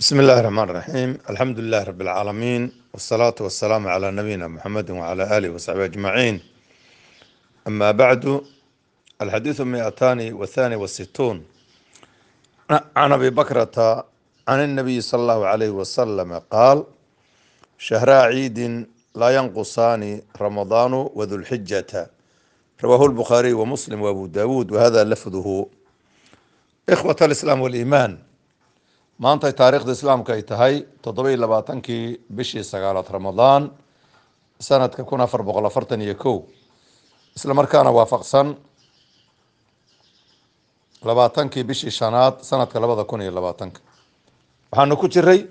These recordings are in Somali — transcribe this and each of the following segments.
بسم الله الرحمن الرحيم الحمد لله رب العالمين والصلاة والسلام على نبينا محمد وعلى آله وصحبه أجمعين أما بعد الحديث مئتان والثاني والستون عن أبي بكرة عن النبي صلى الله عليه وسلم قال شهر عيد لا ينقصان رمضان وذو الحجة رواه البخاري ومسلم وأبو داود وهذا لفظه إخوة الإسلام والإيمان maantay taariikhda islaamka ay tahay toddoba iyo labaatankii bishii sagaalaad ramadaan sanadka kun afar boqol afartan iyo kow. Isla markaana waafaqsan labaatankii bishii shanaad sanadka labada kun iyo labaatanka. Waxaanu ku jiray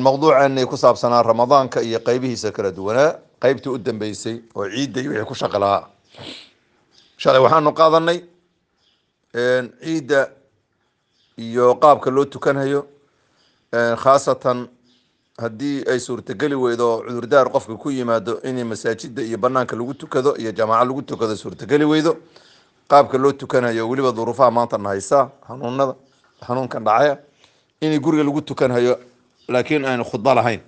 mawduuceeni ku saabsanaa ramadaanka iyo qeybihiisa kala duwanaa. Qeybtii u dambeysay oo ciidda iyo wixii ku shaqi lahaa shalay waxaanu qaadanay ciidda iyo qaabka loo tukanhayo khaasatan haddii ay suurtageli weydo cudurdaar qofka ku yimaado in masaajida iyo banaanka lagu tukado iyo jamaaco lagu tukado suurtageli weydo. Qaabka loo tukanhayo weliba duruufaha maanta na haysa xanuunada xanuunkan dhacaya in guriga lagu tukanhayo laakiin aynu khudbo lahayn.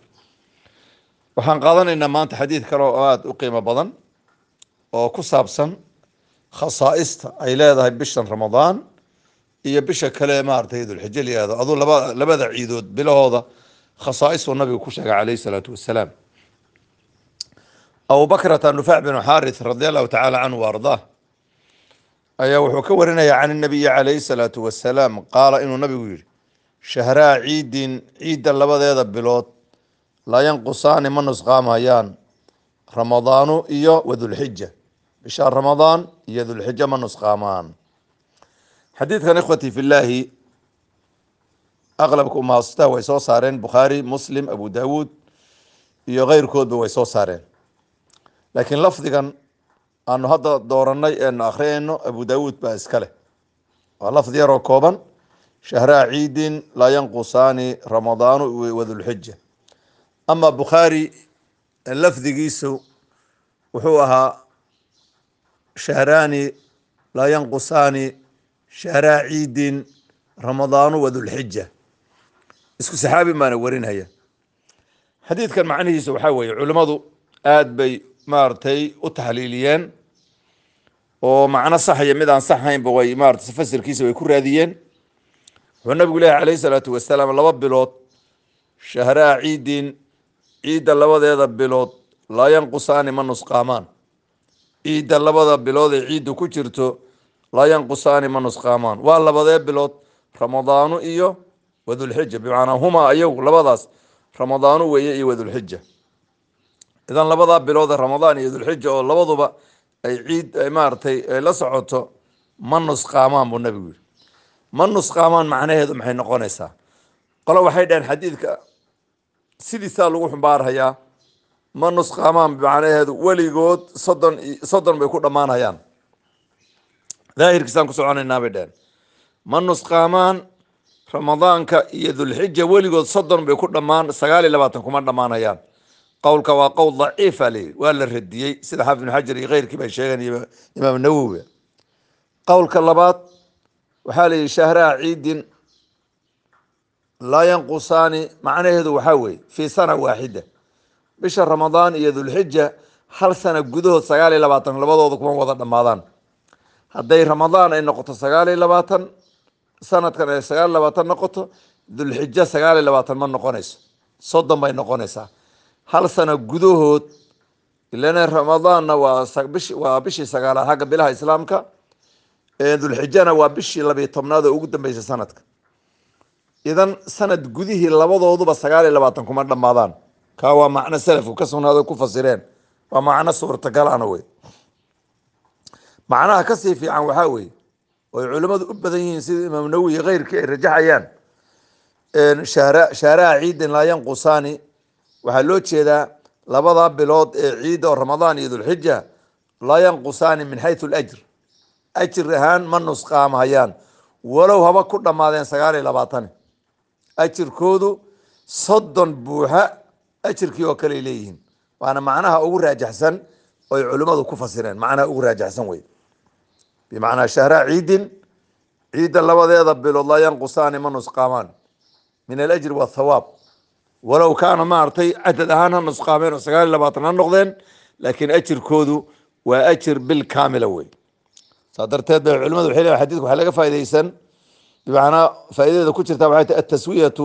Waxaan qaadanaynaa maanta xadiid kale oo aada u qiimo badan oo ku saabsan khasaaista ay leedahay bishan ramadaan iyo bisha kale maaragtay dulxijo la yihahdo aduu laba labada ciidood bilahooda khasaa'isuu nabigu ku sheegay calayhi salaatu wasalaam abubakrata nufaac binu xaarith radi allahu tacaala canhu wa ayaa wuxuu ka warinaya can nabiyi calayhi salaatu wasalaam qaala inuu nabigu yihi shahraa ciidin ciidda labadeeda bilood laa yanqusaani ma nusqaamayaan ramadaanu iyo wadulxija bisha ramadaan iyo dulxijo ma nusqaamaan xadiidkan ikhwati fi llaahi aqlabka umaastaa way soo saareen bukhaari muslim abu dawuud iyo keyrkoodba way soo saareen. Laakiin lafdigan aanu hadda dooranay eenu akhriyayno abu dawuud baa iska leh. Waa lafdi yaroo kooban shahraa ciidin laa yanqusaani ramadaanu wadulxija ama bukhaari lafdigiisu wuxuu ahaa shahraani laa yanqusaani shahraa ciidin ramadaanu wadulxija isku saxaabi baana warinhaya. Xadiidkan macnihiisa waxaa weeye culimmadu aada bay maaragtay u taxliiliyeen oo macno saxaya mid aan saxaynba way maarata fasirkiisa way ku raadiyeen. Wuxuu nabigu lehy calayhi salaatu wasalaam laba bilood shahraa ciidin ciidda labadeeda bilood laa yanqusaani ma nusqaamaan. Ciidda labada bilood ee ciidda ku jirto laa yanqusaani ma nusqaamaan waa labadee bilood ramadaanu iyo wadulxija bimacnaa humaa ayagu labadaas ramadaanu weeye iyo wadulxija idan labadaa bilood ramadaan iyo dulxija oo labaduba ay ciid maaratay ay la socoto ma nusqaamaan buu nabigu yihi ma nusqaamaan macnaheedu maxay noqonaysaa qolo waxay dhaheen xadiidka sidiisaa lagu xumbaarhayaa ma nusqaamaan macnaheedu weligood soddon soddon bay ku dhammaanayaan daahirkiisaan ku soconaynaa bay dheheen ma nusqaamaan ramadaanka iyo dulxija weligood soddon bay ku dhammaan sagaal iyo labaatan kuma dhammaanayaan. Qowlka waa qowl daciifa la waa la radiyey sida xaafid ibn xajar iyo keyrkii bay sheegeen iyo imaam nawowi. Qowlka labaad waxaa la yihi shahraa ciidin laa yanqusaani macnaheedu waxaa weeye fii sana waaxida bisha ramadaan iyo dulxija hal sana gudahood sagaal iyo labaatan labadooda kuma wada dhammaadaan hadday ramadaan ay noqoto sagaal iyo labaatan sanadkan ay sagaal labaatan noqoto dulxijo sagaal iyo labaatan ma noqonayso. Soddon bay noqonaysaa. Hal sana gudahood ilana ramadaanna waa waa bishii sagaalaad xagga bilaha islaamka dulxijana waa bishii labiyo tobnaad oo ugu dambeysay sanadka. Idan sanad gudihii labadooduba sagaal iyo labaatan kuma dhammaadaan. Kaa waa macno salafku ka sugnaado ku fasireen. Waa macno suurtagalana wey macnaha ka sii fiican waxaa weeye oy culimmadu u badan yihiin sida imaam nawowi keyrkii ay rajaxayaan. Shahraha ciidin laa yanqusaani waxaa loo jeedaa labada bilood ee ciidda oo ramadaan iyo dulxija laa yanqusaani min xaysu lajr ajir ahaan ma nusqaamhayaan walow haba ku dhammaadeen sagaal iyo labaatan ajirkoodu soddon buuxa ajirkii oo kale leeyihiin. Waana macnaha ugu raajaxsan oy culimmadu ku fasireen macnaha ugu raajaxsan wey bimacnaa shahraa ciidin ciidda labadeeda bilood laa yanqusaani ma nusqaamaan. Min alajri wathawaab walow kaana maaragtay cadad ahaan ha nusqaameen oo sagaal iyo labaatan ha noqdeen laakiin ajirkoodu waa ajir bil wey saa darteed bay culimadu waxay leeyihiin xadiidka waxaa laga faa'idaysan. Bimacnaa faa'idadeeda ku jirta waxay tahay ataswiyatu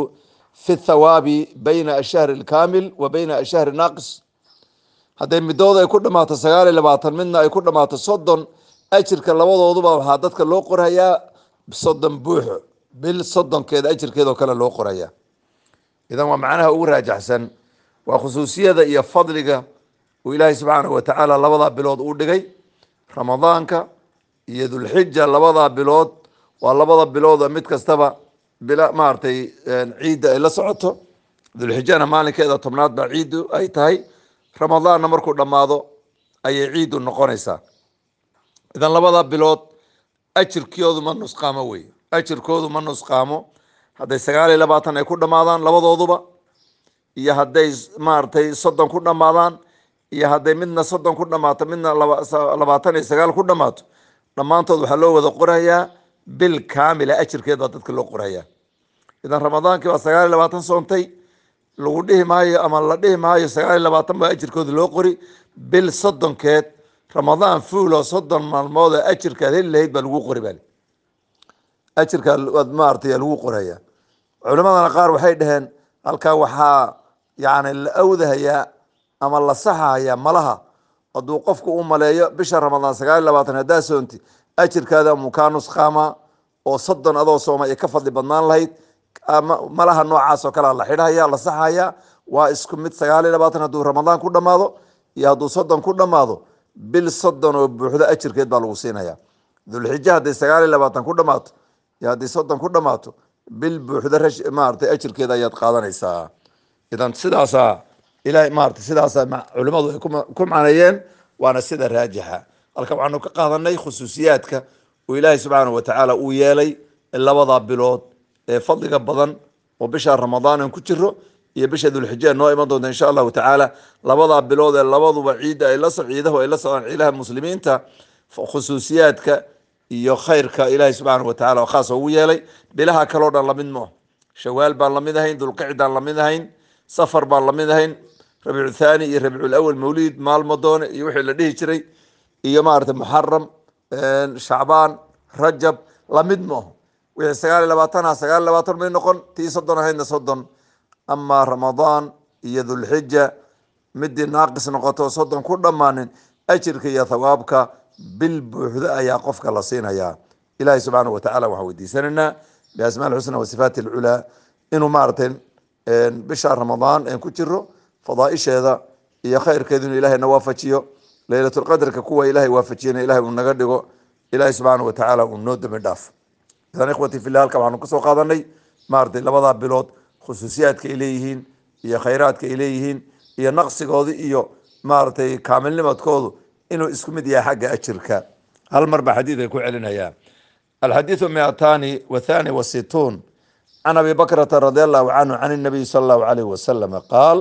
fi thawaabi bayna ashahri alkaamil wa bayna ashahri naaqis hadday midooda ay ku dhammaato sagaal iyo labaatan midna ay ku dhammaato soddon ajirka labadooduba waxaa dadka loo qorayaa soddon buuxo bil soddonkeeda ajirkeedoo kale loo qorayaa idan waa macnaha ugu raajaxsan waa khusuusiyada iyo fadliga uu ilaahay subxaanahu watacaala labadaa bilood uu dhigay ramadaanka iyo dulxija labadaa bilood. Waa labada bilood oo mid kastaba bila maaragtay ciidda ay la socoto. Dulxijana maalinkeeda tobnaad baa ciiddu ay tahay. Ramadaanna markuu dhammaado ayay ciiddu noqonaysaa idan labada bilood ajirkoodu ma nusqaamo wey ajirkoodu ma nusqaamo. Hadday sagaal iyo labaatan ay ku dhammaadaan labadooduba iyo hadday maaragtay soddon ku dhammaadaan iyo hadday midna soddon ku dhammaato midna labaatan iyo sagaal ku dhammaato dhammaantood waxaa loo wada qorayaa bil kaamila ajirkeed baa dadka loo qorayaa idan ramadaankii waa sagaal iyo labaatan soontay lagu dhihi maayo ama la dhihi maayo sagaal iyo labaatan baa ajirkooda loo qori bil soddonkeed ramadaan fuulo soddon maalmood oo ajirkaad heli lahayd baa lagu qori bali ajirkaa maaragtay lagu qoraya. Culimadana qaar waxay dhaheen halkaa waxaa yani la awdahayaa ama la saxahayaa malaha. Hadduu qofku u maleeyo bisha ramadaan sagaal labaatan haddaa soonti ajirkaada mukaa nusqaama oo soddon adoo sooma ay ka fadli badnaan lahayd malaha noocaas oo kalea la xidhaya la saxaya waa isku mid sagaal iyo labaatan hadduu ramadaan ku dhammaado iyo hadduu soddon ku dhammaado bil soddon oo buuxdo ajirkeed baa lagu siinaya dulxija hadday sagaal iyo labaatan ku dhammaato iyo haddii soddon ku dhammaato bil buuxdo rash maaragtay ajirkeeda ayaad qaadanaysaa. Idan sidaasaa ilahay maarata sidaasa culimadu ay ku macneeyeen waana sida raajixa. Halka waxaanu ka qaadanay khusuusiyaadka uu ilaahay subxaanahu watacaala uu yeelay labadaa bilood ee fadliga badan oo bisha ramadaan aan ku jiro iyo bisha dulxija noo iman doonta insha allahu tacaala. Labadaa bilood ee labaduba ciidda ay la ciidahu ay la socdaan ciidaha muslimiinta khusuusiyaadka iyo khayrka ilaahay subxaanahu watacaala oo khaas ugu yeelay. Bilaha kaleo dhan la mid moo shawaal baan la mid ahayn dulqicdaan la mid ahayn safar baan la mid ahayn rabiicu thani iyo rabiicu awal mawlid maalmo doone iyo wixii la dhihi jiray iyo maarata muxaram shacbaan rajab la mid maaho wixii sagaal iyo labaatana sagaal iyo labaatan may noqon tii soddon ahaydna soddon amaa ramadaan iyo dulxija midii naaqis noqoto soddon ku dhammaanin ajirka iyo thawaabka bil buuxda ayaa qofka la siinayaa ilahi subxaanahu watacala waxaan weydiisanaynaa biasmaa lxusna wa sifaati alculaa inuu maaratay bisha ramadaan een ku jiro fadaaisheeda iyo khayrkeedu inuu ilahay na waafajiyo. Leylatulqadrka kuwa ilahay waafajiyana ilahay uu naga dhigo. Ilahi subxaana watacaala uu noo dambi dhaaf. Idan ikhwati fillah halka waxaanu ka soo qaadanay maaratay labadaa bilood khusuusiyaadka ay leeyihiin iyo khayraadka ay leeyihiin iyo naqsigooda iyo maaratay kaamilnimadkoodu inuu isku mid yahay xagga ajirka. Hal mar baa xadiid ay ku celinayaan alxadiidu miatani wathani wasituun can abi bakrata radi allahu canhu can الnabiy sala allahu alayh wasalama qaal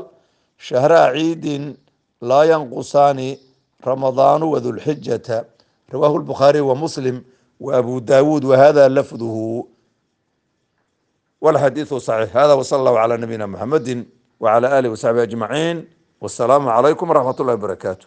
shahraa ciidin laa yanqusaani ramadaanu wadulxijata rawahu lbukhaariy wa muslim wa abu dawuud wahada lafduhu walxadiidu saxiix hada wsala allahu calaa nabiyina muxamedi wcala alihi wasaxbihi ajmaciin wasalaamu calaykum waraxmat ullahi wabarakaatu